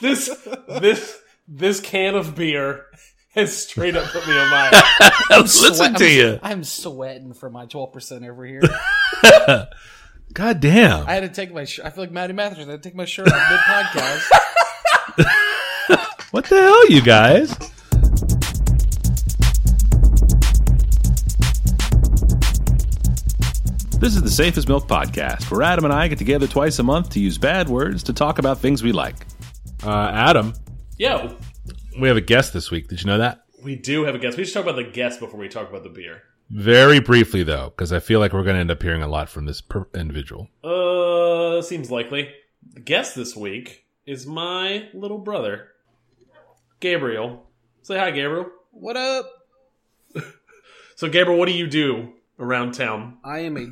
this this this can of beer has straight up put me on my ass. Listen Sweat- to I'm, you. I'm sweating for my 12% over here. God damn. I had to take my. Sh- I feel like Matty Mathers. I had to take my shirt off mid podcast. What the hell, you guys? This is the Safe as Milk Podcast, where Adam and I get together twice a month to use bad words to talk about things we like. Uh, Adam, Yo, we have a guest this week. Did you know that? we do have a guest. We should talk about the guest before we talk about the beer. Very briefly, though, because I feel like we're going to end up hearing a lot from this per- individual. Uh, seems likely. The guest this week is my little brother, Gabriel. Say hi, Gabriel. what up? So, Gabriel, what do you do around town? I am a.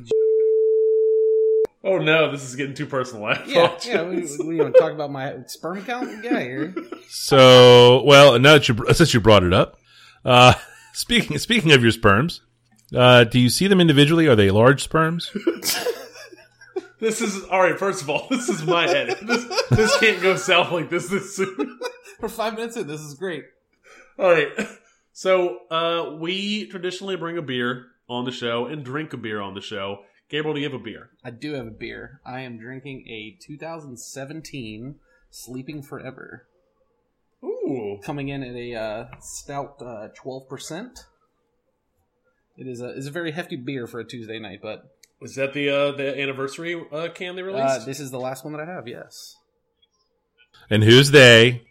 Oh no, this is getting too personal. I Yeah, yeah. We, we want to talk about my sperm count? Get out of here. So, well, now that you since you brought it up, uh, speaking speaking of your sperms, uh, do you see them individually? Are they large sperms? This is all right. First of all, this is my head. This, this can't go south like this this soon. For five minutes in, this is great. All right. So, uh, we traditionally bring a beer on the show and drink a beer on the show. Gabriel, do you have a beer? I do have a beer. I am drinking a 2017 Sleeping Forever, Ooh. coming in at a uh, stout uh, 12%. It is a is a very hefty beer for a Tuesday night, but Is that the uh, the anniversary uh, can they uh, released? this is the last one that I have. Yes. And who's they?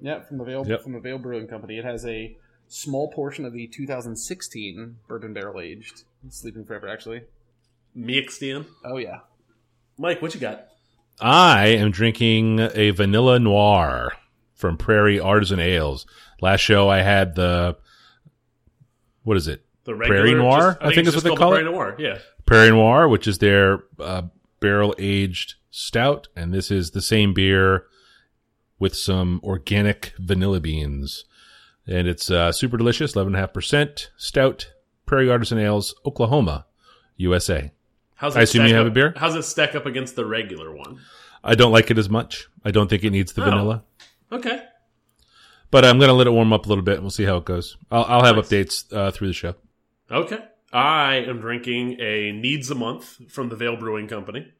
Yeah, from the Veil Yep. from the Veil Brewing Company. It has a small portion of the 2016 bourbon barrel aged Sleeping Forever. Actually, Mixed in. oh yeah, Mike, what you got? I am drinking a vanilla noir from Prairie Artisan Ales. Last show I had the what is it? The Prairie Noir, just- I think it's is what they call the it. Prairie Noir. Yeah. Prairie Noir, which is their uh, barrel aged stout, and this is the same beer with some organic vanilla beans, and it's uh, super delicious, eleven and a half percent stout. Prairie Artisan Ales, Oklahoma, USA. How's I assume you have up- a beer? How's it stack up against the regular one? I don't like it as much. I don't think it needs the Oh. vanilla, Okay. but I'm gonna let it warm up a little bit, and we'll see how it goes. I'll, I'll have Nice. updates uh, through the show. Okay. I am drinking a Needs a Month from the Veil Brewing Company.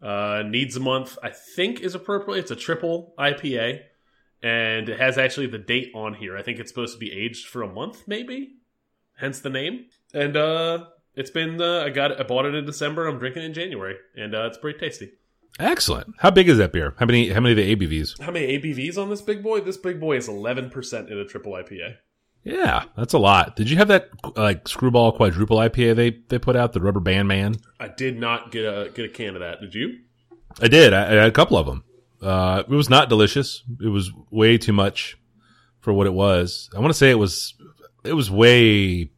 Uh, Needs a Month, I think, is appropriate. It's a triple IPA, and it has actually the date on here. I think it's supposed to be aged for a month, maybe, hence the name. And uh, it's been uh, I got it, I bought it in December. I'm drinking it in January, and uh, it's pretty tasty. Excellent. How big is that beer? How many? How many of the ABVs? How many ABVs on this big boy? This big boy is 11% in a triple IPA. Yeah, that's a lot. Did you have that like screwball quadruple IPA they they put out, the Rubber Band Man? I did not get a get a can of that. Did you? I did. I, I had a couple of them. Uh, it was not delicious. It was way too much for what it was. I want to say it was it was way,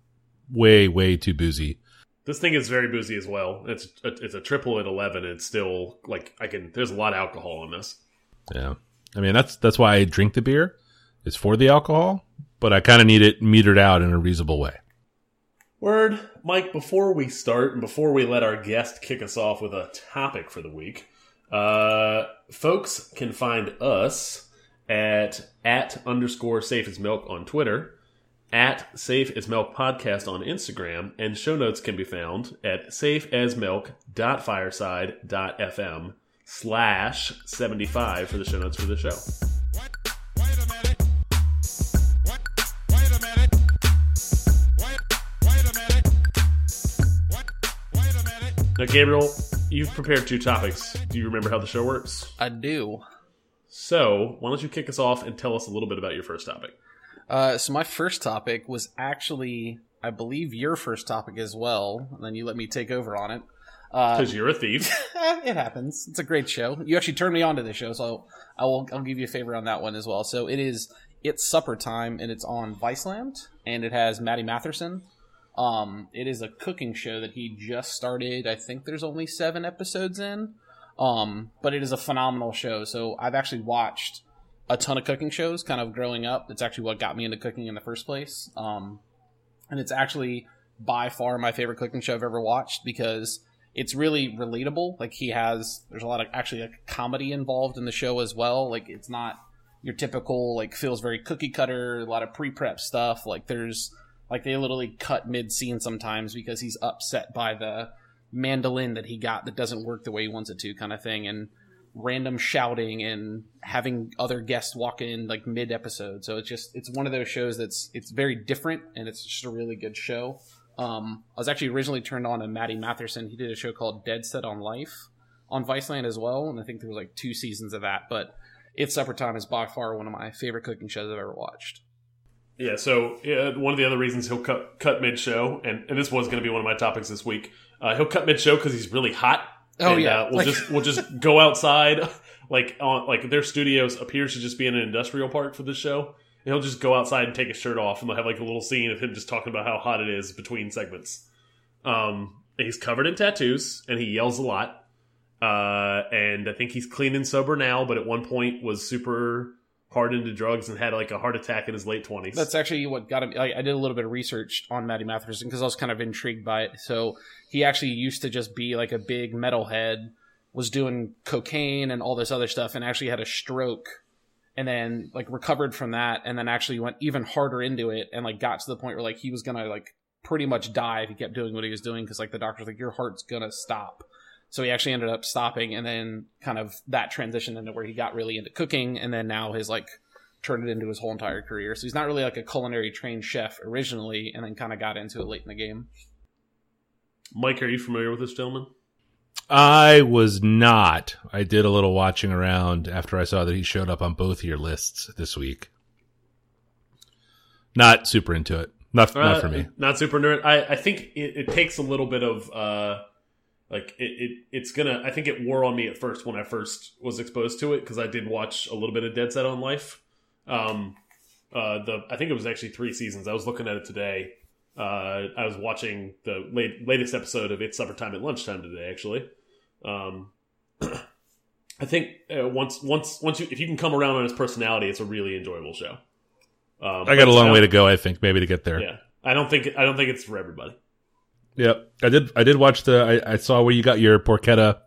way, way too boozy. This thing is very boozy as well. It's a, it's a triple at eleven. And it's still like I can. There's a lot of alcohol in this. Yeah, I mean that's that's why I drink the beer. It's for the alcohol, but I kind of need it metered out in a reasonable way. Word, Mike. Before we start and before we let our guest kick us off with a topic for the week, uh, folks can find us at at underscore safe as milk on Twitter, at safe as milk podcast on Instagram, and show notes can be found at safeasmilk.fireside.fm slash 75 for the show notes for the show. Wait a minute. What? Wait a minute. Wait. Wait a minute. What? Wait a minute. Now, Gabriel, you've prepared two topics. Do you remember how the show works? I do. So, why don't you kick us off and tell us a little bit about your first topic? Uh, so my first topic was actually, I believe, your first topic as well, and then you let me take over on it. Uh, Because you're a thief. It happens. It's a great show. You actually turned me on to this show, so I will. I'll give you a favor on that one as well. So it is. It's supper time, and it's on Viceland, and it has Matty Matheson. Um, it is a cooking show that he just started. I think there's only seven episodes in. Um, but it is a phenomenal show. So I've actually watched a ton of cooking shows, kind of growing up. It's actually what got me into cooking in the first place. Um, and it's actually by far my favorite cooking show I've ever watched because it's really relatable. Like he has, there's a lot of actually like comedy involved in the show as well. Like it's not your typical like feels very cookie cutter. A lot of pre prep stuff. Like there's like they literally cut mid scene sometimes because he's upset by the mandolin that he got that doesn't work the way he wants it to, kind of thing, and random shouting and having other guests walk in like mid episode. So it's just it's one of those shows that's it's very different and it's just a really good show. Um, I was actually originally turned on to Matty Matheson. He did a show called Dead Set on Life on Viceland as well, and I think there was like two seasons of that. But It's Supper Time is by far one of my favorite cooking shows I've ever watched. Yeah, so one of the other reasons he'll cut cut mid show, and, and this was going to be one of my topics this week. Uh, he'll cut mid show because he's really hot. Oh, And, yeah. uh, we'll Like- just we'll just go outside, like on like their studios appears to just be in an industrial park for this show. And he'll just go outside and take his shirt off, and they'll have like a little scene of him just talking about how hot it is between segments. Um, he's covered in tattoos, and he yells a lot. Uh, and I think he's clean and sober now, but at one point was super hard into drugs and had like a heart attack in his late twenties. That's actually what got him. I, I did a little bit of research on Matty Matheson because I was kind of intrigued by it. So he actually used to just be like a big metalhead, was doing cocaine and all this other stuff, and actually had a stroke, and then like recovered from that, and then actually went even harder into it, and like got to the point where like he was gonna like pretty much die if he kept doing what he was doing because like the doctor's like your heart's gonna stop. So he actually ended up stopping, and then kind of that transition into where he got really into cooking, and then now his like turned it into his whole entire career. So he's not really like a culinary trained chef originally, and then kind of got into it late in the game. Mike, are you familiar with this gentleman? I was not. I did a little watching around after I saw that he showed up on both of your lists this week. Not super into it. Not, not Uh, for me. Not super nerd. I, I think it, it takes a little bit of uh, like it, it. It's gonna. I think it wore on me at first when I first was exposed to it because I did watch a little bit of Dead Set on Life. Um, uh, the I think it was actually three seasons. I was looking at it today. Uh, I was watching the late, latest episode of It's Supper Time at lunchtime today. Actually, um, I think uh, once once once you if you can come around on his personality, it's a really enjoyable show. Um, I got a long way to go, I think, maybe to get there. yeah, I don't think I don't think it's for everybody. Yep. I did I did watch the I, I saw where you got your porchetta.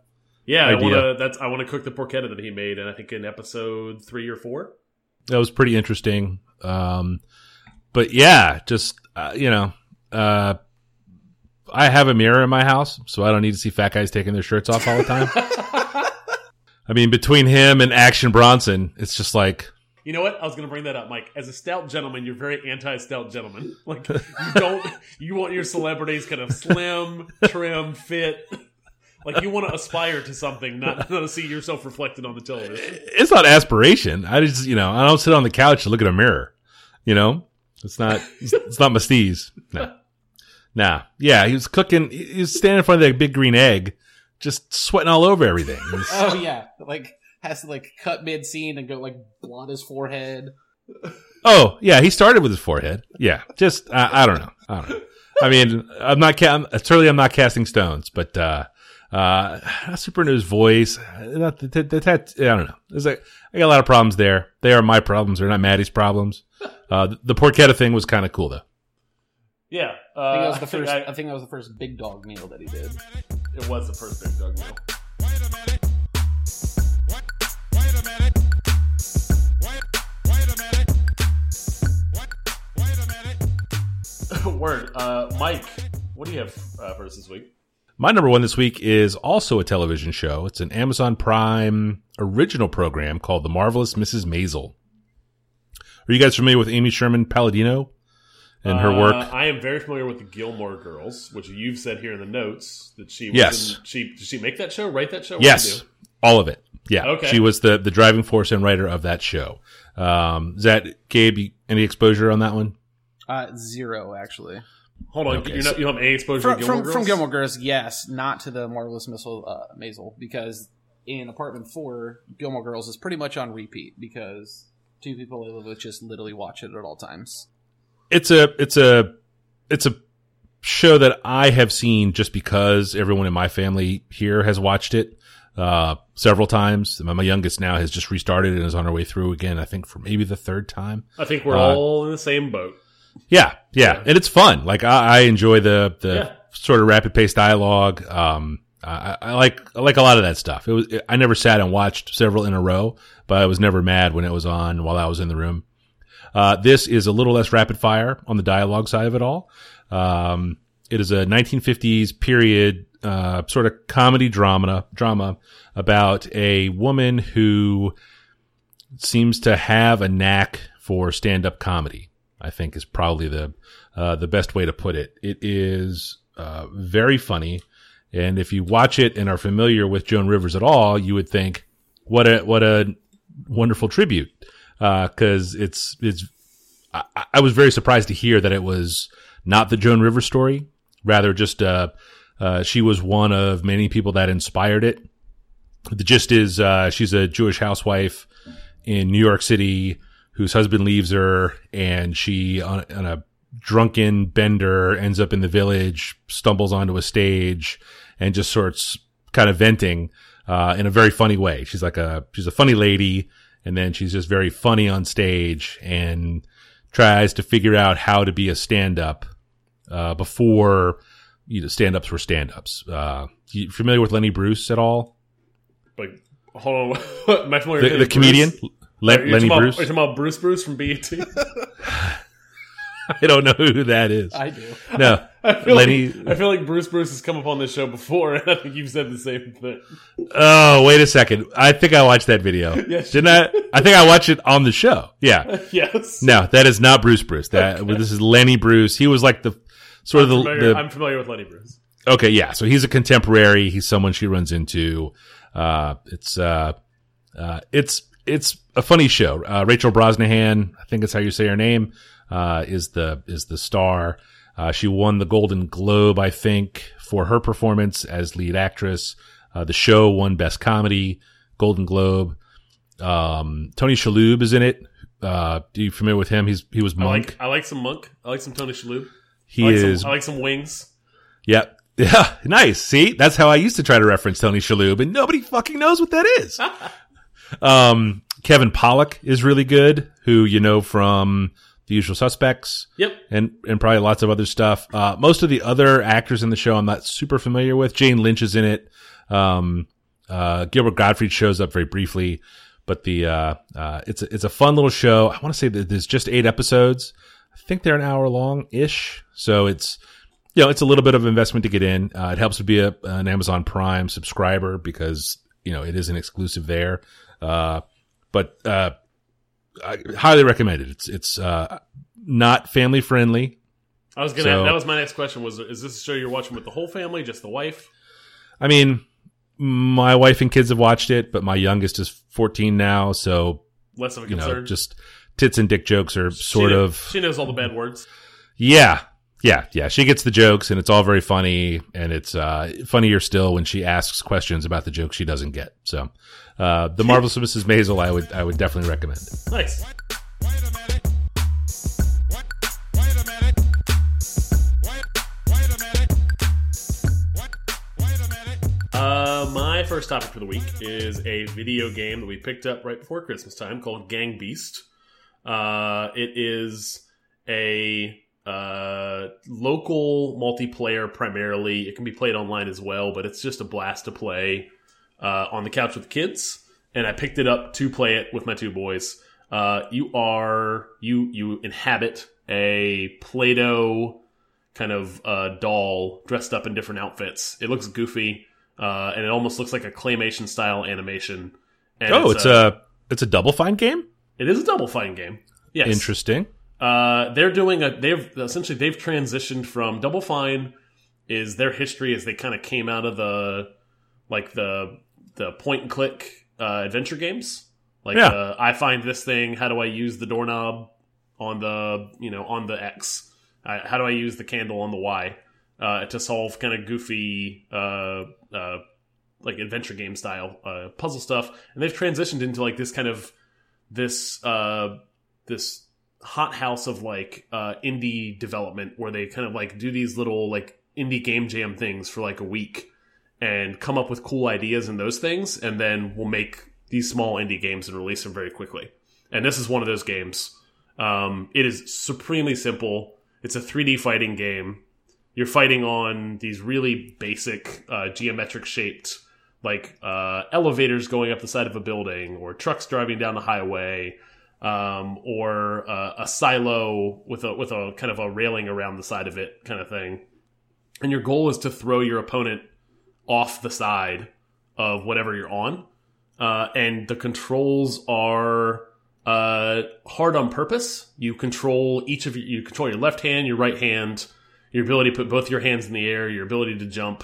Yeah, I want to. That's I want to cook the porchetta that he made, and I think in episode three or four. That was pretty interesting. Um but yeah, just uh, you know, uh I have a mirror in my house, so I don't need to see fat guys taking their shirts off all the time. I mean, between him and Action Bronson, it's just like You know what? I was going to bring that up, Mike. As a stout gentleman, you're very anti-stout gentleman. Like you don't. You want your celebrities kind of slim, trim, fit. Like you want to aspire to something, not, not to see yourself reflected on the television. it's not aspiration. I just, you know, I don't sit on the couch and look at a mirror. You know, it's not, it's not my steez. No, nah. Yeah, he was cooking. He was standing in front of that big green egg, just sweating all over everything. Was- Oh yeah, like has to like cut mid scene and go like blonde his forehead. oh, yeah, he started with his forehead. Yeah, just I, I don't know. I don't know. I mean, I'm not. Ca- I'm, certainly, I'm not casting stones, but uh, uh, not super into his voice. Not the, the, the tat- I don't know. There's like I got a lot of problems there. They are my problems. They're not Matty's problems. Uh, the, the porchetta thing was kind of cool though. Yeah, uh, I think that was the first. I- I, think that was the first big dog meal that he did. it was the first big dog meal. Word, uh, Mike. What do you have uh, for us this week? My number one this week is also a television show. It's an Amazon Prime original program called The Marvelous Mrs. Maisel. Are you guys familiar with Amy Sherman Palladino and her Uh, work? I am very familiar with the Gilmore Girls, which you've said here in the notes that she was Yes. in, she did she make that show, write that show? What Yes, do? all of it. Yeah, Okay. she was the the driving force and writer of that show. Um, is that Gabe? Any exposure on that one? Uh, zero actually. Hold on, Okay, you're so- not, you don't have any exposure From to Gilmore from, Girls? from Gilmore Girls, yes, not to the marvelous missile uh, Maisel because in Apartment Four, Gilmore Girls is pretty much on repeat because two people I live with just literally watch it at all times. It's a it's a it's a show that I have seen just because everyone in my family here has watched it uh, several times. My, my youngest now has just restarted and is on her way through again. I think for maybe the third time. I think we're Uh, all in the same boat. Yeah, yeah, and it's fun. Like I, I enjoy the the Yeah. sort of rapid paced dialogue. Um, I, I like I like a lot of that stuff. It was I never sat and watched several in a row, but I was never mad when it was on while I was in the room. Uh, this is a little less rapid fire on the dialogue side of it all. Um, it is a 1950s period uh, sort of comedy drama drama about a woman who seems to have a knack for stand up comedy. I think is probably the uh, the best way to put it. It is uh, very funny, and if you watch it and are familiar with Joan Rivers at all, you would think, "What a what a wonderful tribute!" Because it's it's. I, I was very surprised to hear that it was not the Joan Rivers story, rather just uh, uh, she was one of many people that inspired it. The gist is uh, she's a Jewish housewife in New York City whose husband leaves her, and she on, on a drunken bender ends up in the village, stumbles onto a stage, and just starts kind of venting uh, in a very funny way. She's like a she's a funny lady, and then she's just very funny on stage and tries to figure out how to be a stand up uh, before you know stand ups were stand ups. Uh, you familiar with Lenny Bruce at all? Like, hold on. Am I familiar The, the comedian? Le- Are Lenny talking Bruce. About, are you talking about Bruce Bruce from BET? I don't know who that is. I do. No, I feel Lenny. Like, I feel like Bruce Bruce has come up on this show before, and I think you've said the same thing. Oh, wait a second. I think I watched that video. Yes, Didn't I? I think I watched it on the show. Yeah. yes. No, that is not Bruce Bruce. That this is Lenny Bruce. He was like the sort of the, Familiar- the I'm familiar with Lenny Bruce. Okay, yeah. So he's a contemporary. He's someone she runs into. Uh, it's uh, uh, it's it's a funny show. Uh, Rachel Brosnahan, I think that's how you say her name, uh, is the is the star. Uh, she won the Golden Globe, I think, for her performance as lead actress. Uh, the show won Best Comedy, Golden Globe. Um, Tony Shalhoub is in it. Uh, are you familiar with him? He's he was I Monk. like I like some Monk. I like some Tony Shalhoub. he I like is Some, I like some wings. Yeah. Yeah. Nice. See, that's how I used to try to reference Tony Shalhoub, and nobody fucking knows what that is. um, Kevin Pollak is really good, who you know from The Usual Suspects Yep. and and probably lots of other stuff. Uh, most of the other actors in the show I'm not super familiar with. Jane Lynch is in it. Um, uh, Gilbert Gottfried shows up very briefly, but the uh, uh, it's a, it's a fun little show. I want to say that there's just eight episodes. I think they're an hour long ish, so it's you know it's a little bit of investment to get in. Uh, it helps to be a, an Amazon Prime subscriber because you know it is an exclusive there. Uh, but uh, I highly recommend it. It's it's uh, not family friendly. I was gonna. So- that was my next question. Was is this a show you're watching with the whole family, just the wife? I mean, my wife and kids have watched it, but my youngest is 14 now, so Less of a you know, concern. just tits and dick jokes are sort kn- of She knows all the bad words. yeah. Yeah, yeah, she gets the jokes and it's all very funny and it's uh funnier still when she asks questions about the jokes she doesn't get. So, uh The Marvelous Mrs. Maisel I would I would definitely recommend. Nice. Uh, my first topic for the week is a video game that we picked up right before Christmas time called Gang Beast. Uh, it is a uh, local multiplayer primarily. It can be played online as well, but it's just a blast to play uh, on the couch with the kids. And I picked it up to play it with my two boys. Uh, you are you you inhabit a Play-Doh kind of uh, doll dressed up in different outfits. It looks goofy, uh, and it almost looks like a claymation style animation. And Oh, it's a it's a double fine game? it is a double fine game. Yes, Interesting. uh, they're doing a they've essentially they've transitioned from Double Fine is their history as they kind of came out of the like the the point and click uh, adventure games. Like Yeah. uh, I find this thing. How do I use the doorknob on the you know on the X? I, how do I use the candle on the Y uh, to solve kind of goofy uh, uh, like adventure game style uh, puzzle stuff? And they've transitioned into like this kind of this uh, this hot house of like uh, indie development where they kind of like do these little like indie game jam things for like a week and come up with cool ideas and those things, and then we'll make these small indie games and release them very quickly. And this is one of those games. Um, it is supremely simple. It's a 3D fighting game. you're fighting on these really basic uh, geometric shaped like uh, elevators going up the side of a building or trucks driving down the highway um, or uh, a silo with a with a kind of a railing around the side of it kind of thing and your goal is to throw your opponent off the side of whatever you're on uh, and the controls are uh, hard on purpose you control each of your you control your left hand your right hand your ability to put both your hands in the air your ability to jump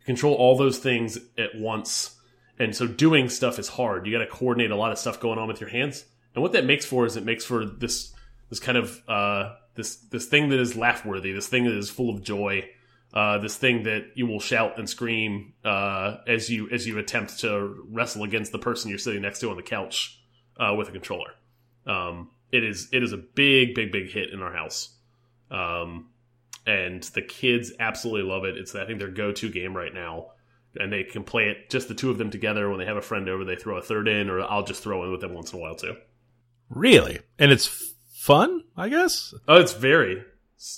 You control all those things at once. And so doing stuff is hard. You got to coordinate a lot of stuff going on with your hands. And what that makes for is it makes for this this kind of uh, this this thing that is laugh worthy, this thing that is full of joy, uh, this thing that you will shout and scream uh, as you as you attempt to wrestle against the person you're sitting next to on the couch uh, with a controller. Um, it is it is a big big big hit in our house. Um, and the kids absolutely love it. It's I think their go-to game right now, and they can play it just the two of them together. When they have a friend over, they throw a third in, or I'll just throw in with them once in a while too. Really? And it's fun, I guess? Oh, it's very,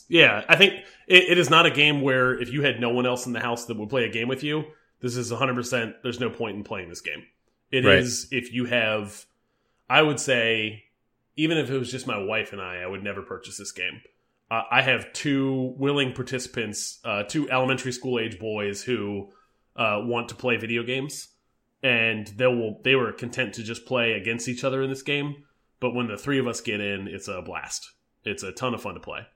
yeah. I think it, it is not a game where if you had no one else in the house that would play a game with you, this is 100. percent There's no point in playing this game. It is Right. if you have, I would say, even if it was just my wife and I, I would never purchase this game. Uh, I have two willing participants, uh, two elementary school age boys who uh, want to play video games, and they will they were content to just play against each other in this game. But when the three of us get in, it's a blast. It's a ton of fun to play.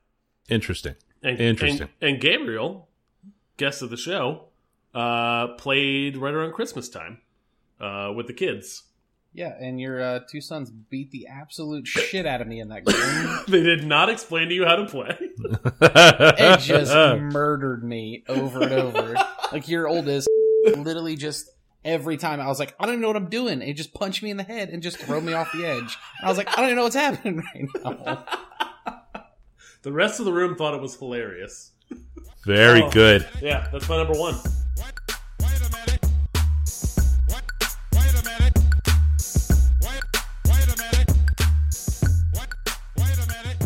Interesting. And, Interesting. And, and Gabriel, guest of the show, uh, played right around Christmas time uh, with the kids. Yeah, and your uh, two sons beat the absolute shit out of me in that game. They did not explain to you how to play. it just murdered me over and over. Like your oldest, literally just every time I was like, I don't even know what I'm doing. It just punched me in the head and just throw me off the edge. And I was like, I don't even know what's happening right now. The rest of the room thought it was hilarious. Very Oh. good. Yeah, that's my number one. What? Wait a minute. What? Wait a minute. Wait. Wait a minute. What? Wait a minute.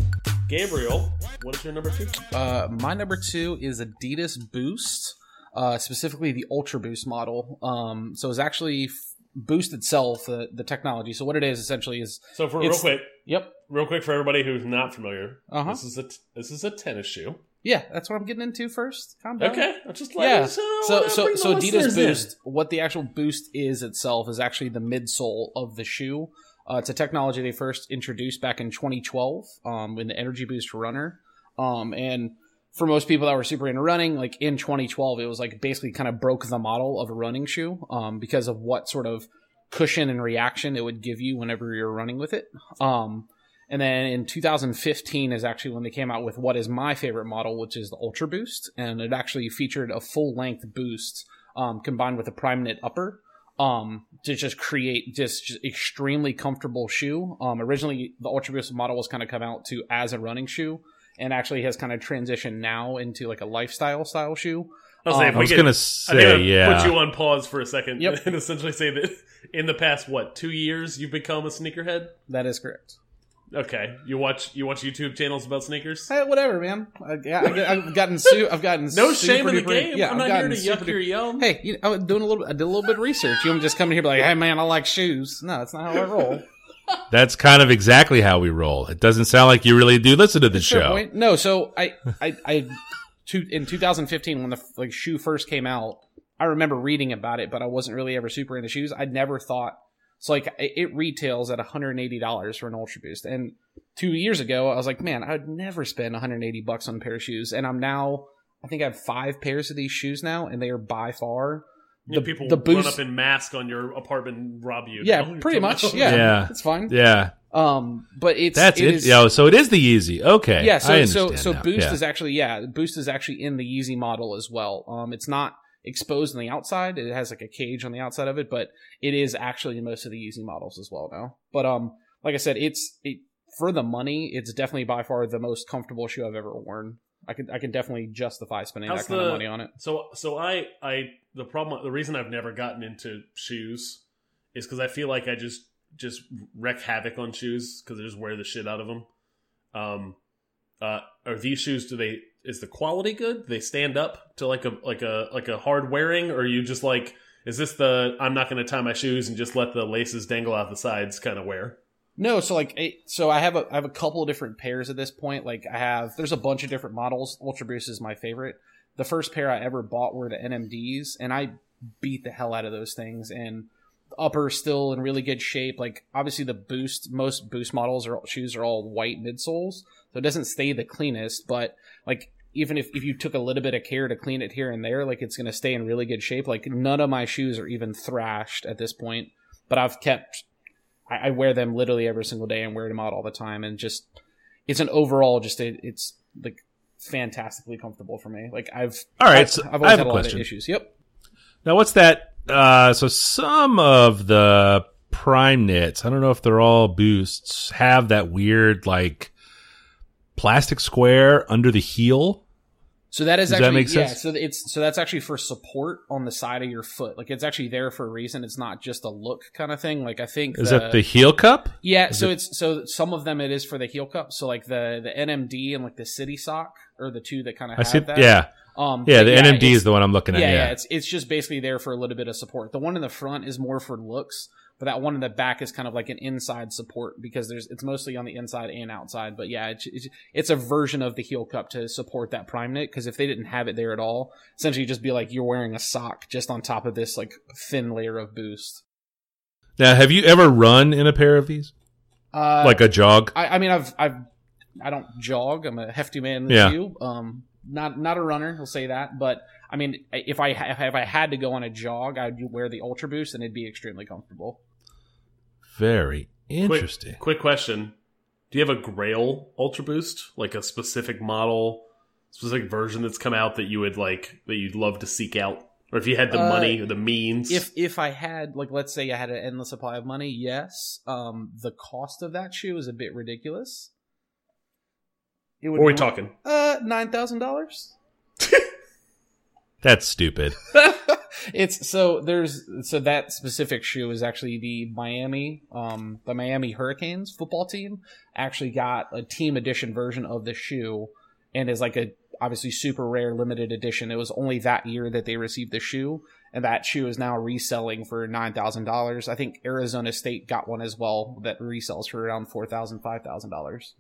Gabriel, what is your number two? Uh, my number two is Adidas Boost, uh, specifically the Ultra Boost model. Um, so it's actually f- Boost itself, the, the technology. So what it is essentially is, So for real quick, yep, real quick for everybody who's not familiar, Uh-huh. this is a this is a tennis shoe. yeah, that's what I'm getting into first. Calm down. Okay, I'm just Yeah. letting So so bring so Adidas listeners in. Boost, what the actual Boost is itself is actually the midsole of the shoe. Uh, it's a technology they first introduced back in 2012 um, in the Energy Boost Runner. Um, and for most people that were super into running, like in 2012, it was like basically kind of broke the model of a running shoe um, because of what sort of cushion and reaction it would give you whenever you're running with it. Um, and then in 2015 is actually when they came out with what is my favorite model, which is the Ultra Boost, and it actually featured a full length boost um, combined with a prime knit upper um, to just create just, just extremely comfortable shoe. Um, originally, the Ultra Boost model was kind of come out to as a running shoe, and actually has kind of transitioned now into like a lifestyle style shoe. I'll say Um, if I was get- gonna say, I'd yeah. put you on pause for a second Yep. and essentially say that in the past what two years you've become a sneakerhead. That is correct. Okay, you watch you watch YouTube channels about sneakers. Hey, whatever, man. I, I, I've gotten su- I've gotten No shame in the game. Yeah, I'm I've not here to yuck super your yum. Hey, you know, I was doing a little. I did a little bit of research. You don't just come in here and be like, "Hey, man, I like shoes." No, that's not how I roll. That's kind of exactly how we roll. It doesn't sound like you really do listen to the show. point. No, so I, I, I, two, in 2015 when the like shoe first came out, I remember reading about it, but I wasn't really ever super into shoes. I'd never thought. So like it, it retails at 180 dollars for an Ultra Boost, and two years ago I was like, man, I'd never spend 180 bucks on a pair of shoes, and I'm now. I think I have five pairs of these shoes now, and they are by far You know, the- people the run boost- up in mask on your apartment and rob you. Yeah, No? pretty much. Yeah, Yeah. it's fine. Yeah, Um, but it's that's it. it. is- Yo, so it is the easy. Okay, yeah I so so so now. boost Yeah. is actually yeah boost is actually in the Yeezy model as well um it's not exposed on the outside it has like a cage on the outside of it but it is actually in most of the Yeezy models as well now but um like i said it's it for the money it's definitely by far the most comfortable shoe i've ever worn i could i can definitely justify spending How's that kind the- of money on it So so I I the problem the reason I've never gotten into shoes is because I feel like I just just wreak havoc on shoes because I just wear the shit out of them. Um, uh, are these shoes? Do they is the quality good? Do they stand up to like a like a like a hard wearing, or are you just like is this the I'm not going to tie my shoes and just let the laces dangle out the sides kind of wear? No, so like, so I have a I have a couple of different pairs at this point. Like I have, there's a bunch of different models. Ultra Boost is my favorite. The first pair I ever bought were the NMDs, and I beat the hell out of those things. And the upper still in really good shape. Like obviously the Boost, most Boost models or shoes are all white midsoles, so it doesn't stay the cleanest. But like even if, if you took a little bit of care to clean it here and there, like it's gonna stay in really good shape. Like none of my shoes are even thrashed at this point, but I've kept I, I wear them literally every single day and wear them out all the time, and just it's an overall just a, it's like fantastically comfortable for me. Like I've All right, I've, so I've I always have had a a lot question. of issues. Yep. Now, what's that? Uh, so some of the prime knits, I don't know if they're all boosts, have that weird like plastic square under the heel. So that is Does that actually make yeah. sense? So it's so that's actually for support on the side of your foot. Like it's actually there for a reason. It's not just a look kind of thing. Like I think Is that the heel cup? Yeah, Is so it- it's so some of them it is for the heel cup. So like the the NMD and like the City Sock are the two that kind of I see. that. Yeah, Um, yeah. The NMD is the one I'm looking at. yeah, Yeah, yeah, it's it's just basically there for a little bit of support. The one in the front is more for looks, but that one in the back is kind of like an inside support because there's it's mostly on the inside and outside. But yeah, it's it's, it's a version of the heel cup to support that prime knit because if they didn't have it there at all, essentially just be like you're wearing a sock just on top of this like thin layer of boost. Now, have you ever run in a pair of these, Uh, like a jog? I, I mean, I've I've I don't jog. I'm a hefty man Yeah. you. Um, not not a runner. I'll say that. But I mean, if I if I had to go on a jog, I'd wear the Ultra Boost, and it'd be extremely comfortable. Very interesting. Quick, quick question: Do you have a Grail Ultra Boost, like a specific model, specific version that's come out that you would like that you'd love to seek out, or if you had the Uh, money or the means? If if I had like let's say I had an endless supply of money, yes. Um, the cost of that shoe is a bit ridiculous. It would what are we talking? Uh, nine thousand dollars. That's stupid. it's so there's so that specific shoe is actually the Miami um the Miami Hurricanes football team actually got a team edition version of the shoe and is like a obviously super rare limited edition. It was only that year that they received the shoe and that shoe is now reselling for nine thousand dollars. I think Arizona State got one as well that resells for around four thousand five thousand dollars.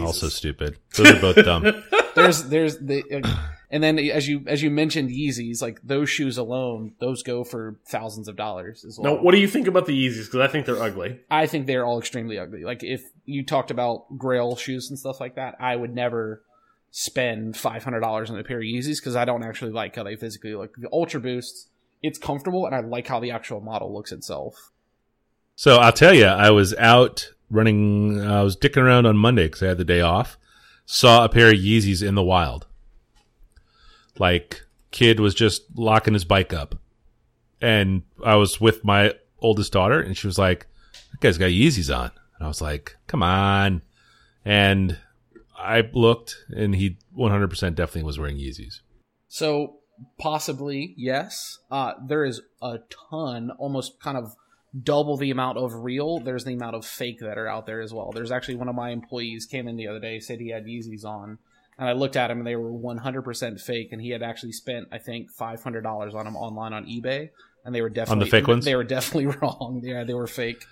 Also stupid. Those are both dumb. there's there's the uh, and then as you as you mentioned Yeezys like those shoes alone those go for thousands of dollars as well. Now, what do you think about the Yeezys? Because I think they're ugly. I think they're all extremely ugly. Like if you talked about Grail shoes and stuff like that, I would never spend five hundred dollars on a pair of Yeezys because I don't actually like how they physically look. The Ultra Boosts, it's comfortable and I like how the actual model looks itself. So I'll tell you, I was out running. I was dicking around on Monday because I had the day off. Saw a pair of Yeezys in the wild. Like kid was just locking his bike up, and I was with my oldest daughter, and she was like, "That guy's got Yeezys on," and I was like, "Come on!" And I looked, and he 100% definitely was wearing Yeezys. So possibly yes. Uh, there is a ton, almost kind of double the amount of real. There's the amount of fake that are out there as well. There's actually one of my employees came in the other day said he had Yeezys on, and I looked at them and they were 100% fake, and he had actually spent I think $500 on them online on eBay, and they were definitely on the fake ones? They were definitely wrong. Yeah, they were fake.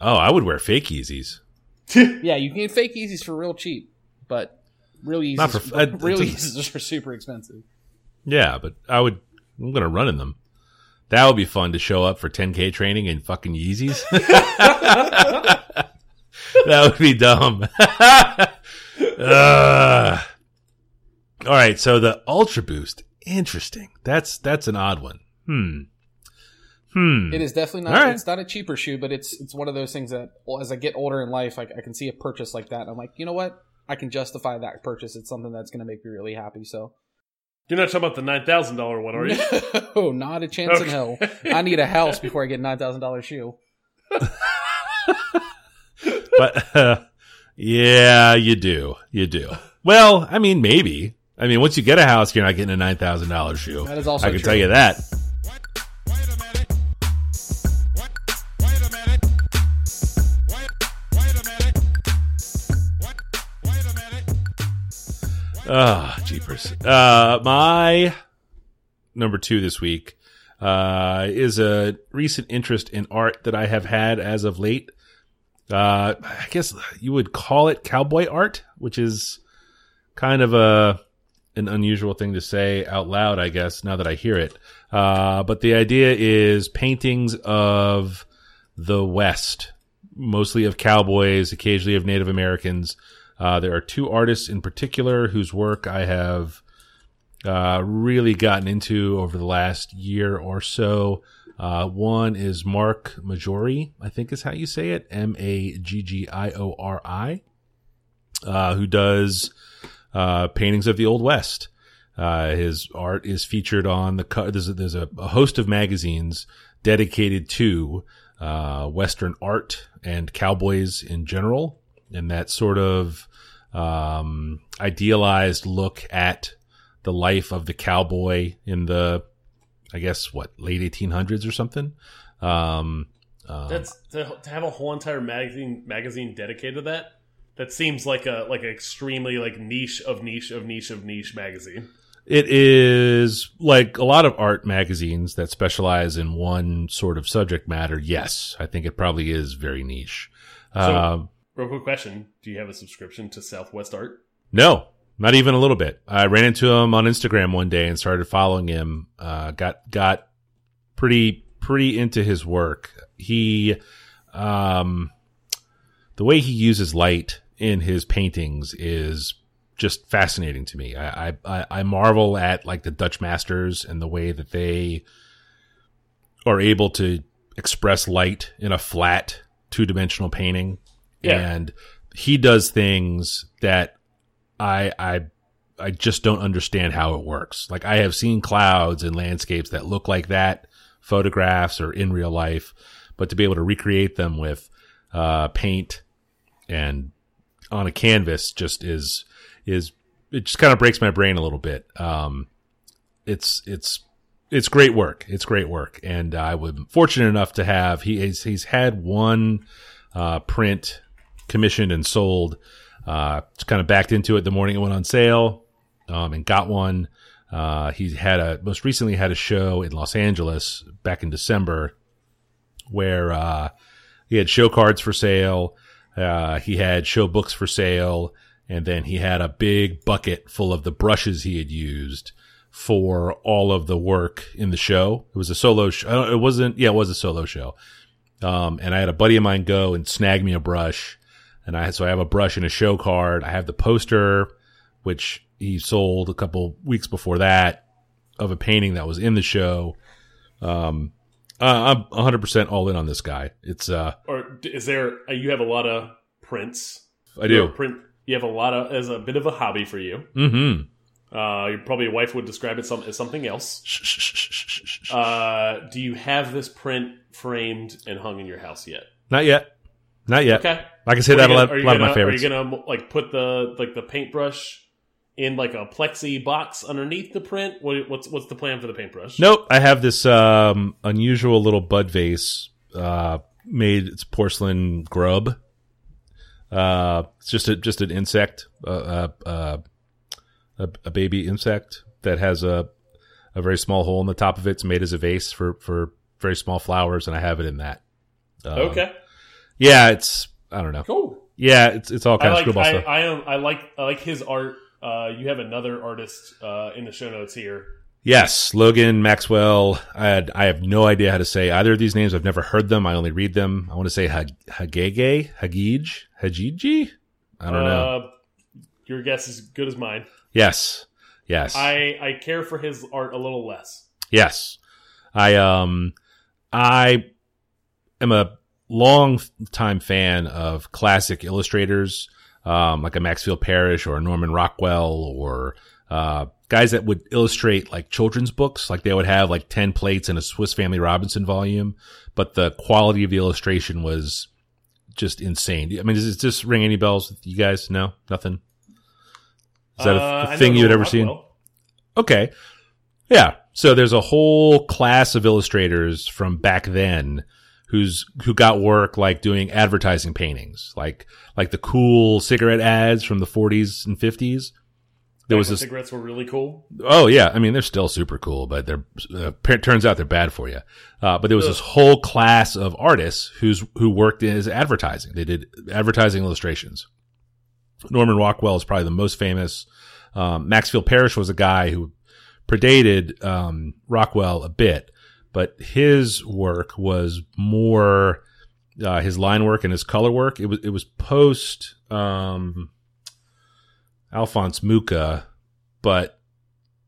Oh, I would wear fake Yeezys. Yeah, you can get fake Yeezys for real cheap, but real Yeezys, Not for- uh, real Yeezys are super expensive. Yeah, but I would. I'm gonna run in them. That would be fun to show up for 10k training in fucking Yeezys. that would be dumb. Ugh. all right, so the Ultra Boost, interesting. That's that's an odd one. Hmm. Hmm. It is definitely not. right. It's not a cheaper shoe, but it's it's one of those things that, well, as I get older in life, I, I can see a purchase like that. And I'm like, you know what? I can justify that purchase. It's something that's going to make me really happy. So, You're not talking about the nine thousand dollar one, are you? no, not a chance in hell. I need a house before I get a nine thousand dollars shoe. but uh, yeah, you do. You do. Well, I mean, maybe. I mean, once you get a house, you're not getting a nine thousand dollars shoe. That is also I can true. tell you that. What? Wait a minute. What? Wait a minute. Wait. Wait a minute. What? Wait a minute. Ah, jeepers. Uh, my number two this week uh, is a recent interest in art that I have had as of late. Uh, I guess you would call it cowboy art, which is kind of a an unusual thing to say out loud, I guess, now that I hear it. Uh, but the idea is paintings of the West, mostly of cowboys, occasionally of Native Americans. Uh, there are two artists in particular whose work I have uh, really gotten into over the last year or so. Uh, one is Mark Maggiori, I think is how you say it, M A G G I O R I, uh, who does uh, paintings of the Old West. Uh, his art is featured on the co- there's a, there's a, a host of magazines dedicated to uh, Western art and cowboys in general, and that sort of um, idealized look at the life of the cowboy in the, I guess what late 1800s or something. Um, um, That's to, to have a whole entire magazine magazine dedicated to that. That seems like a like an extremely like niche of niche of niche of niche magazine. It is like a lot of art magazines that specialize in one sort of subject matter. Yes, I think it probably is very niche. So- Um, Real quick question: Do you have a subscription to Southwest Art? no, not even a little bit. I ran into him on Instagram one day and started following him. Uh, got got pretty pretty into his work. He, um, the way he uses light in his paintings is just fascinating to me. I, I- I, I marvel at like the Dutch masters and the way that they are able to express light in a flat two dimensional painting. Yeah. And he does things that I, I, I just don't understand how it works. Like I have seen clouds and landscapes that look like that, photographs or in real life, but to be able to recreate them with, uh, paint and on a canvas just is is it just kind of breaks my brain a little bit. Um, it's it's it's great work. It's great work, and I was fortunate enough to have he he's, he's had one uh, print commissioned and sold. Uh, just kind of backed into it the morning it went on sale, um, and got one. Uh, he had a most recently had a show in Los Angeles back in December where uh, he had show cards for sale. Uh, he had show books for sale, and then he had a big bucket full of the brushes he had used for all of the work in the show. It was a solo show. It wasn't, yeah, it was a solo show. Um, and I had a buddy of mine go and snag me a brush. And I, so I have a brush and a show card. I have the poster, which he sold a couple weeks before that of a painting that was in the show. Um, uh, I'm 100% all in on this guy. It's, uh, Or is there? uh, You have a lot of prints. I do. Print. You have a lot of as a bit of a hobby for you. Mm-hmm. Uh, your probably your wife would describe it some, as something else. Uh, do you have this print framed and hung in your house yet? Not yet. Not yet. Okay. I can say that a gonna- lot, lot of my gonna- favorites. Are you gonna like put the like the paintbrush in like a plexi box underneath the print? What, what's what's the plan for the paintbrush? Nope. I have this um, unusual little bud vase uh, made. It's porcelain grub. Uh, it's just a just an insect, uh, uh, uh, a, a baby insect that has a a very small hole in the top of it. It's made as a vase for for very small flowers, and I have it in that. Um, Okay. Yeah, it's I don't know. Cool. Yeah, it's it's all kind of screwball I, stuff. I am I like I like his art. Uh, you have another artist uh, in the show notes here. Yes, Logan Maxwell. I had, I have no idea how to say either of these names. I've never heard them. I only read them. I want to say Hag- Hagege, Hagij, Hajiji. I don't know. Uh, your guess is as good as mine. Yes, yes, I I care for his art a little less. yes. I um, I am a long time fan of classic illustrators, um, like a Maxfield Parrish or a Norman Rockwell or uh, guys that would illustrate like children's books. Like they would have like 10 plates in a Swiss Family Robinson volume, but the quality of the illustration was just insane. I mean, does this ring any bells with you guys? No, nothing. Is that a, Uh, thing you had ever seen? Rockwell. Okay. Yeah. So there's a whole class of illustrators from back then who's who got work like doing advertising paintings, like like the cool cigarette ads from the 40s and 50s. there was this. cigarettes were really cool. Oh yeah, I mean they're still super cool, but they're uh, turns out they're bad for you. Uh, but there was Ugh. this whole class of artists who's who worked as advertising. They did advertising illustrations. Norman Rockwell is probably the most famous. Um, Maxfield Parrish was a guy who predated um, Rockwell a bit, but his work was more uh, his line work and his color work. It was it was post um, Alphonse Mucha, but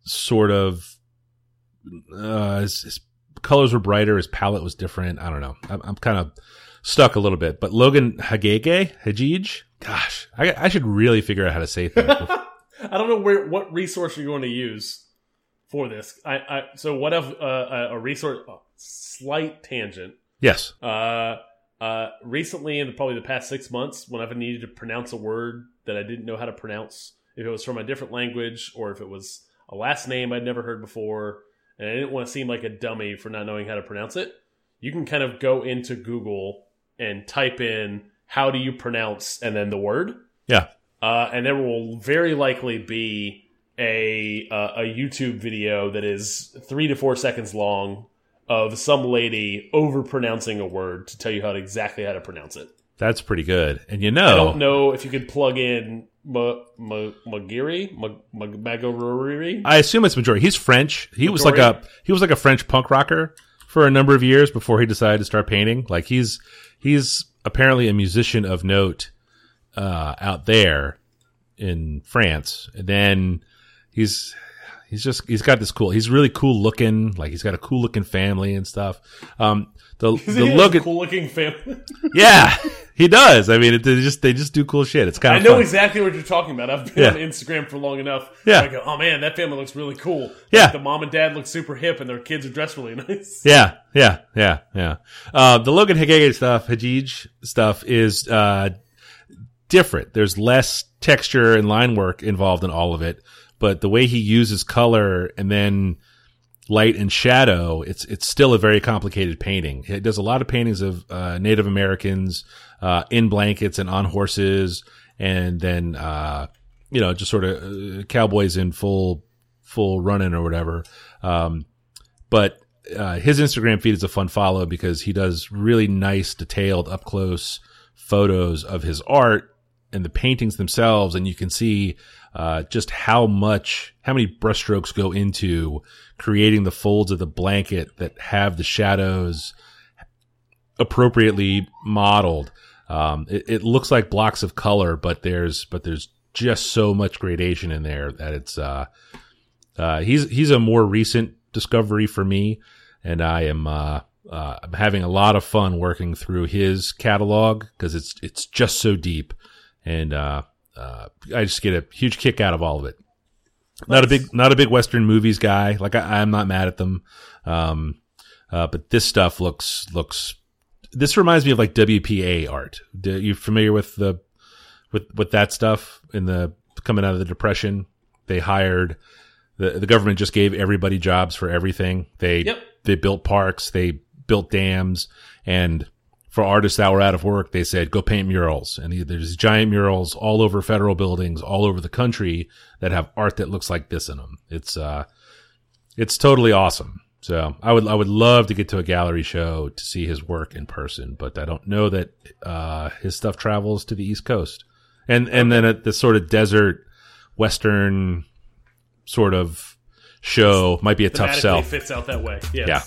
sort of uh, his, his colors were brighter, his palette was different. I don't know. I'm, I'm kind of stuck a little bit. But Logan Hagege, Hajij, gosh, I, I should really figure out how to say that. I don't know where what resource you're going to use for this. I, I so what if uh, a, a resource? A slight tangent. yes. Uh, uh, recently, in the, probably the past six months, when I've needed to pronounce a word that I didn't know how to pronounce, if it was from a different language or if it was a last name I'd never heard before, and I didn't want to seem like a dummy for not knowing how to pronounce it, you can kind of go into Google and type in how do you pronounce and then the word, Yeah. uh, and there will very likely be a uh, a YouTube video that is three to four seconds long of some lady over pronouncing a word to tell you how to exactly how to pronounce it. That's pretty good. And you know, I don't know if you could plug in Ma, Ma, Magiri, Ma, Ma, Magoriri. I assume it's majority. He's French. He was like a he was like a French punk rocker for a number of years before he decided to start painting. Like he's he's apparently a musician of note uh, out there in France. And then he's he's just he's got this cool. He's really cool looking. Like he's got a cool looking family and stuff. Um, the the Logan, cool looking family. yeah, he does. I mean, it, they just they just do cool shit. It's kind of I know fun. exactly what you're talking about. I've been Yeah. on Instagram for long enough. Yeah. I go, oh man, that family looks really cool. Yeah. Like, the mom and dad look super hip, and their kids are dressed really nice. Yeah, yeah, yeah, yeah. Uh, the Logan Hagege stuff, Hajij stuff is uh, different. There's less texture and line work involved in all of it, but the way he uses color and then light and shadow, it's it's still a very complicated painting. He does a lot of paintings of uh, Native Americans uh, in blankets and on horses, and then uh, you know just sort of uh, cowboys in full full running or whatever. Um, but uh, his Instagram feed is a fun follow because he does really nice, detailed, up close photos of his art and the paintings themselves, and you can see uh, just how much, how many brushstrokes go into creating the folds of the blanket that have the shadows appropriately modeled. Um, it, it looks like blocks of color, but there's but there's just so much gradation in there that it's uh, uh, he's he's a more recent discovery for me, and I am uh, uh, I'm having a lot of fun working through his catalog because it's it's just so deep, and uh, I just get a huge kick out of all of it. Not a big not a big Western movies guy. Like I, I'm not mad at them, um, uh, but this stuff looks looks. This reminds me of like WPA art. Do you familiar with the with with that stuff in the coming out of the depression? They hired the the government just gave everybody jobs for everything. They Yep. they built parks, they built dams, and for artists that were out of work, they said go paint murals. And there's giant murals all over federal buildings, all over the country that have art that looks like this in them. It's uh, it's totally awesome. So I would I would love to get to a gallery show to see his work in person, but I don't know that uh, his stuff travels to the East Coast. And and then at this sort of desert western sort of show might be a tough sell. fits out that way. Yeah. Yeah.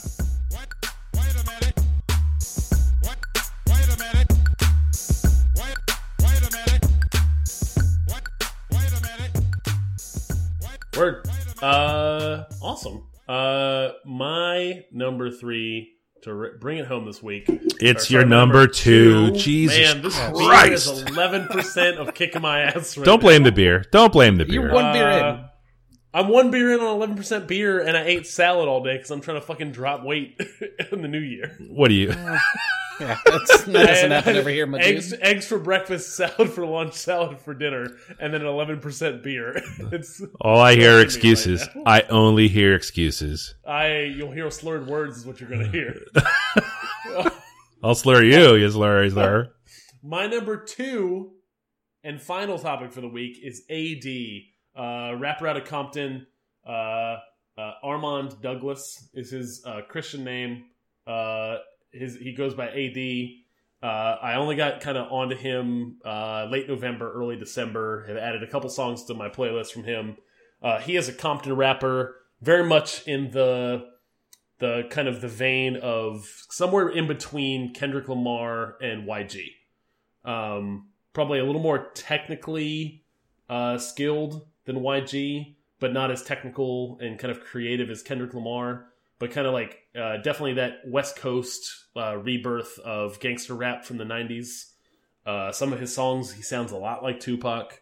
Word. Uh, awesome. Uh, my number three to bring it home this week. It's or your sorry, number two. Jesus Man, this beer Christ. is eleven percent of kicking my ass. Right Don't blame the beer. Don't blame the beer. You're one beer in. Uh, I'm one beer in on eleven percent beer, and I ate salad all day because I'm trying to fucking drop weight in the new year. What do you? Yeah, that's, that doesn't happen over here, my eggs, dude. eggs for breakfast, salad for lunch, salad for dinner, and then an eleven percent beer. it's All I hear are excuses. right. I only hear excuses. I you'll hear slurred words is what you're gonna hear. I'll slur you, you slur, you slur. My number two and final topic for the week is AD. Uh, rapper out of Compton. Uh, uh, Armand Douglas is his uh, Christian name. Uh, his he goes by AD. Uh, I only got kind of onto him late November, early December. Have added a couple songs to my playlist from him. He is a Compton rapper, very much in the the kind of the vein of somewhere in between Kendrick Lamar and YG. Um, probably a little more technically uh, skilled than YG, but not as technical and kind of creative as Kendrick Lamar. But kind of like uh, definitely that West Coast uh, rebirth of gangster rap from the '90s. Uh, some of his songs, he sounds a lot like Tupac.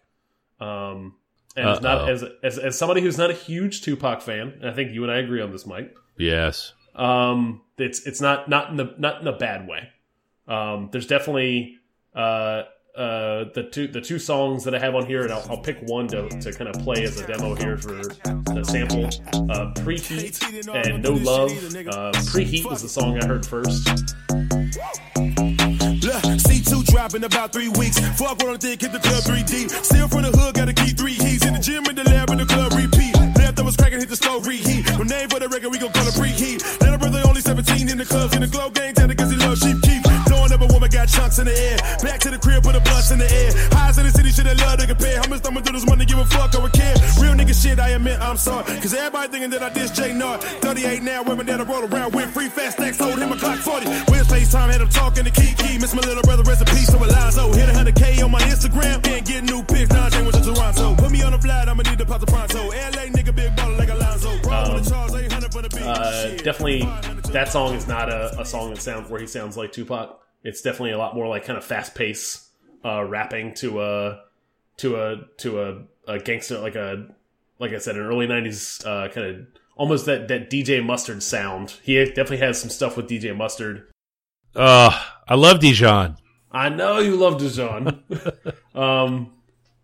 Um, and as not Uh-oh. as, as as somebody who's not a huge Tupac fan, and I think you and I agree on this, Mike. Yes. Um, it's it's not not in the not in a bad way. Um, there's definitely uh, uh, the two the two songs that I have on here, and I'll, I'll pick one to, to kind of play as a demo here for the sample. Uh, Preheat and No Love. Uh, Preheat was the song I heard first. Look, C2 dropping about three weeks. Fuck what I think, hit the club 3D. Still from the hood, gotta keep three heats. In the gym, in the lab, in the club, repeat. Left, I was cracking, hit the stove, reheat. Name for the record, we gon' call it preheat. Little brother only 17 in the clubs, in the glow city, shit I love to compare. How much I'ma do this money, give a fuck, I would care. Real nigga shit, I admit, I'm sorry. Cause everybody thinking that I diss J Nard. 38 now, women that I roll around with. Free fast stacks, sold him a clock 40. Where's FaceTime, had him talking to Kiki. Miss my little brother, rest in peace to Alonzo. Hit 100K on my Instagram, can't get new pics. Now I went to Toronto. Put me on the flight, I'ma need to pop the pronto. LA nigga, big baller like Alonzo. Bro, with the Charles 800 for the beat. Uh, definitely, that song is not a, a song that sounds where he sounds like Tupac. It's definitely a lot more like kind of fast pace uh, rapping to a to a to a, a gangster like a like I said an early '90s uh, kind of almost that that DJ Mustard sound. He definitely has some stuff with DJ Mustard. Uh, I love Dijon. I know you love Dijon. um,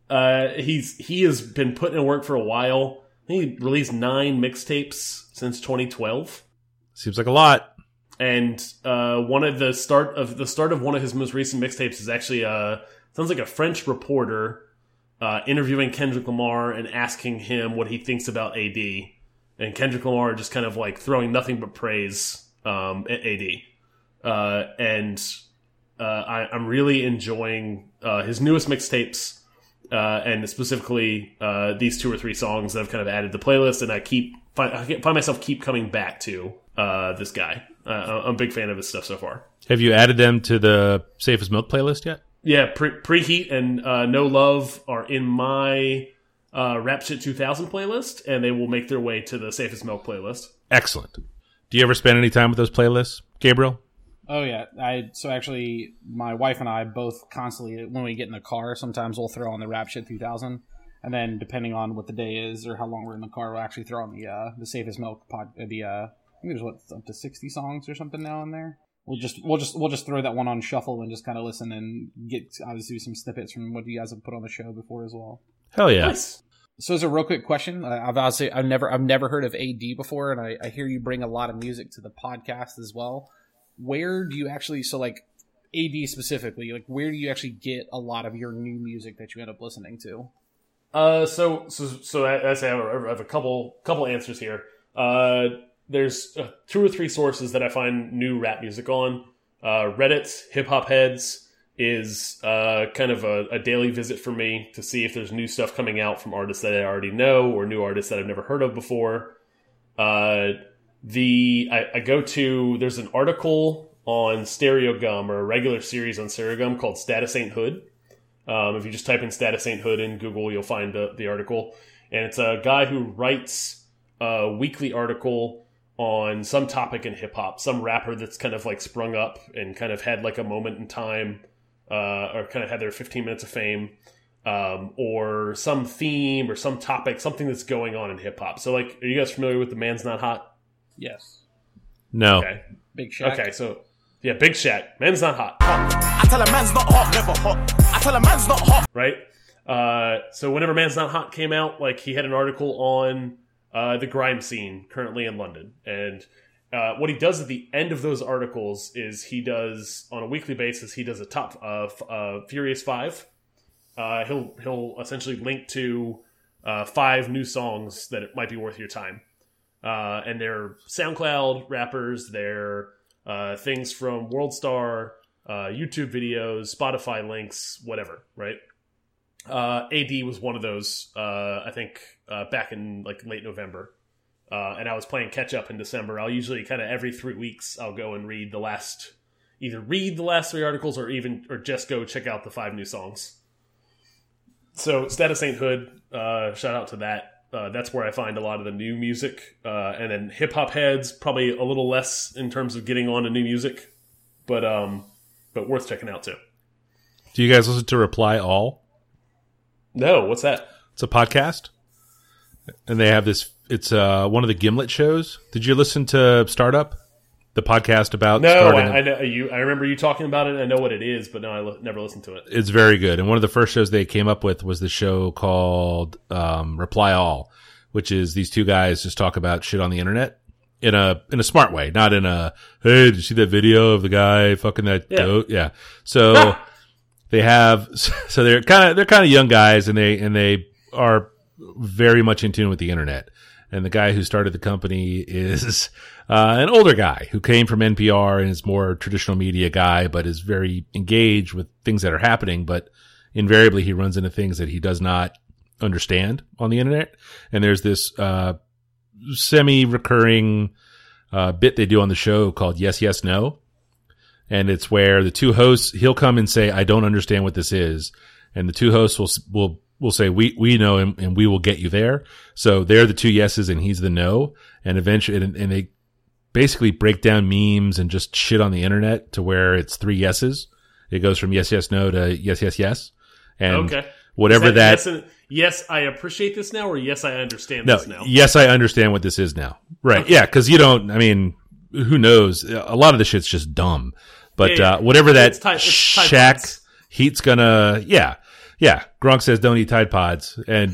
uh, he's he has been putting in work for a while. He released nine mixtapes since 2012. Seems like a lot. and uh, one of the start of the start of one of his most recent mixtapes is actually uh sounds like a French reporter uh, interviewing Kendrick Lamar and asking him what he thinks about AD, and Kendrick Lamar just kind of like throwing nothing but praise um, at AD, uh, and uh, I, I'm really enjoying uh, his newest mixtapes. Uh, and specifically uh, these two or three songs that I've kind of added to the playlist, and I keep find, I find myself keep coming back to this guy. I'm a big fan of his stuff so far. Have you added them to the Safe as Milk playlist yet? Yeah, pre- preheat and uh, no love are in my uh, Rap Shit 2000 playlist, and they will make their way to the Safe as Milk playlist. Excellent. Do you ever spend any time with those playlists, Gabriel? Oh yeah, I so actually my wife and I both constantly when we get in the car, sometimes we'll throw on the Rap Shit 2000, and then depending on what the day is or how long we're in the car, we'll actually throw on the uh, the Safe as Milk pod. uh, The uh, I think there's what up to 60 songs or something now in there. We'll just we'll just we'll just throw that one on shuffle and just kind of listen and get obviously some snippets from what you guys have put on the show before as well. Hell yeah. Nice. So as a real quick question, I- I've obviously I've never I've never heard of AD before, and I, I hear you bring a lot of music to the podcast as well. Where do you actually so like AD specifically, like where do you actually get a lot of your new music that you end up listening to? Uh, so so so I, I say I have, a, I have a couple couple answers here. Uh, there's uh, two or three sources that I find new rap music on. Uh, Reddit, Hip Hop Heads is uh, kind of a, a daily visit for me to see if there's new stuff coming out from artists that I already know or new artists that I've never heard of before. Uh, the I, I go to there's an article on Stereogum or a regular series on Stereogum called Status Ain't Hood. Um, if you just type in Status Ain't Hood in Google, you'll find the, the article. And it's a guy who writes a weekly article on some topic in hip hop, some rapper that's kind of like sprung up and kind of had like a moment in time, uh, or kind of had their 15 minutes of fame, um, or some theme or some topic, something that's going on in hip hop. So, like, are you guys familiar with The Man's Not Hot? Yes, No. Okay. Big Shaq. Okay. So, yeah, Big Shaq, Man's Not Hot. I tell a man's not hot, never hot. I tell a man's not hot. right? Uh, so whenever Man's Not Hot came out, like he had an article on uh, the grime scene currently in London, and uh, what he does at the end of those articles is he does on a weekly basis he does a top of uh, Furious Five. Uh, he'll he'll essentially link to uh, five new songs that it might be worth your time. Uh, and they're SoundCloud rappers, they're uh, things from WorldStar, uh, YouTube videos, Spotify links, whatever, right? Uh, AD was one of those, uh, I think, uh, back in like late November. Uh, and I was playing catch up in December. I'll usually kind of every three weeks, I'll go and read the last, either read the last three articles or even, or just go check out the five new songs. So, Status Ain't Hood, uh, shout out to that. Uh, that's where I find a lot of the new music. And then hip hop heads, probably a little less in terms of getting on to new music, but um, but worth checking out too. Do you guys listen to Reply All? No, what's that? It's a podcast, and they have this. It's uh, one of the Gimlet shows. Did you listen to Startup, the podcast about No? I, I know you. I remember you talking about it. I know what it is, but no, I li never listened to it. it's very good. And one of the first shows they came up with was the show called um, Reply All, which is these two guys just talk about shit on the internet in a in a smart way, not in a hey, did you see that video of the guy fucking that Yeah. goat? Yeah. So they have so they're kind of they're kind of young guys and they and they are very much in tune with the internet. And the guy who started the company is uh, an older guy who came from NPR and is more traditional media guy, but is very engaged with things that are happening. But invariably, he runs into things that he does not understand on the internet. And there's this uh, semi-recurring uh, bit they do on the show called "Yes, Yes, No," and it's where the two hosts he'll come and say, "I don't understand what this is," and the two hosts will will will say, "We we know and, and we will get you there." So they're the two yeses and he's the no, and eventually and, and they basically break down memes and just shit on the internet to where it's three yeses. It goes from yes, yes, no to yes, yes, yes, and Okay. whatever Is that. yes, and- yes, I appreciate this now, or yes, I understand no, this now. yes, I understand what this is now. Right? Yeah, because you don't. I mean, who knows? A lot of the shit's just dumb. But Yeah, yeah. uh, whatever that It's Tide- it's Shaq Pods. Heat's gonna, yeah, yeah. Gronk says don't eat Tide Pods and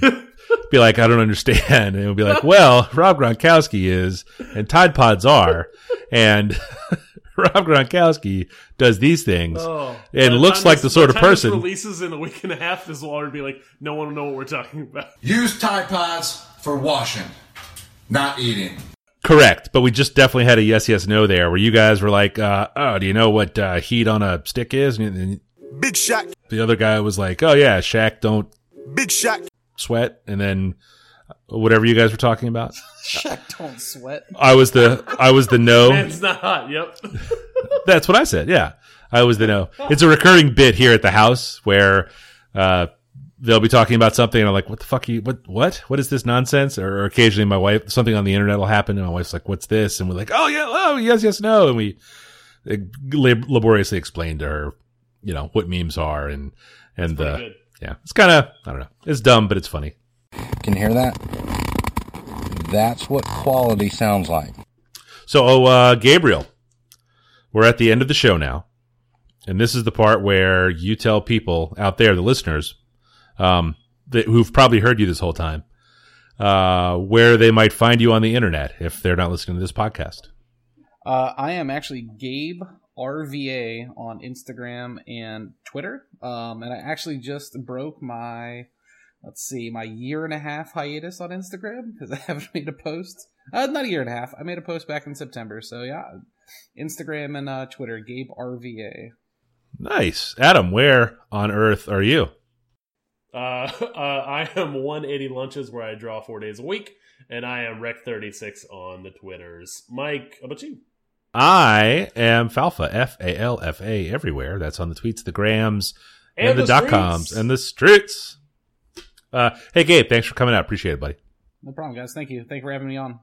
be like, I don't understand, and it'll be like, well, Rob Gronkowski is, and Tide Pods are, and Rob Gronkowski does these things, Oh, and looks like this- the sort of person. releases in a week and a half. This will already be like, no one will know what we're talking about. Use Tide Pods for washing, not eating. Correct, but we just definitely had a yes, yes, no there, where you guys were like, uh, "Oh, do you know what uh, heat on a stick is?" And, and Big Shaq, the other guy was like, "Oh yeah, Shaq don't Big Shaq, sweat," and then whatever you guys were talking about, Shaq don't sweat. I was the I was the no. It's not hot. Yep. That's what I said. Yeah, I was the no. It's a recurring bit here at the house where uh, they'll be talking about something, and I'm like, "What the fuck? Are you, what? What? What is this nonsense?" Or, or occasionally, my wife, something on the internet will happen, and my wife's like, "What's this?" And we're like, "Oh yeah, oh yes, yes, no," and we uh, lab- laboriously explain to her, you know, what memes are, and and pretty uh, good. yeah, it's kind of I don't know, it's dumb, but it's funny. Can you hear that? That's what quality sounds like. So, oh, uh, Gabriel, we're at the end of the show now. And this is the part where you tell people out there, the listeners, um, that, who've probably heard you this whole time, uh, where they might find you on the internet if they're not listening to this podcast. Uh, I am actually Gabe RVA on Instagram and Twitter. Um, and I actually just broke my, let's see, my year and a half hiatus on Instagram because I haven't made a post. Uh, not a year and a half. I made a post back in September. So yeah, Instagram and uh, Twitter, Gabe RVA. Nice. Adam, where on earth are you? Uh, uh, I am 180 lunches where I draw four days a week, and I am Rec36 on the Twitters. Mike, how about you? I am Falfa, F A L F A, everywhere. That's on the tweets, the grams, and, And the, the dot coms, and the streets. Uh, hey, Gabe, thanks for coming out. Appreciate it, buddy. No problem, guys. Thank you. Thank you for having me on.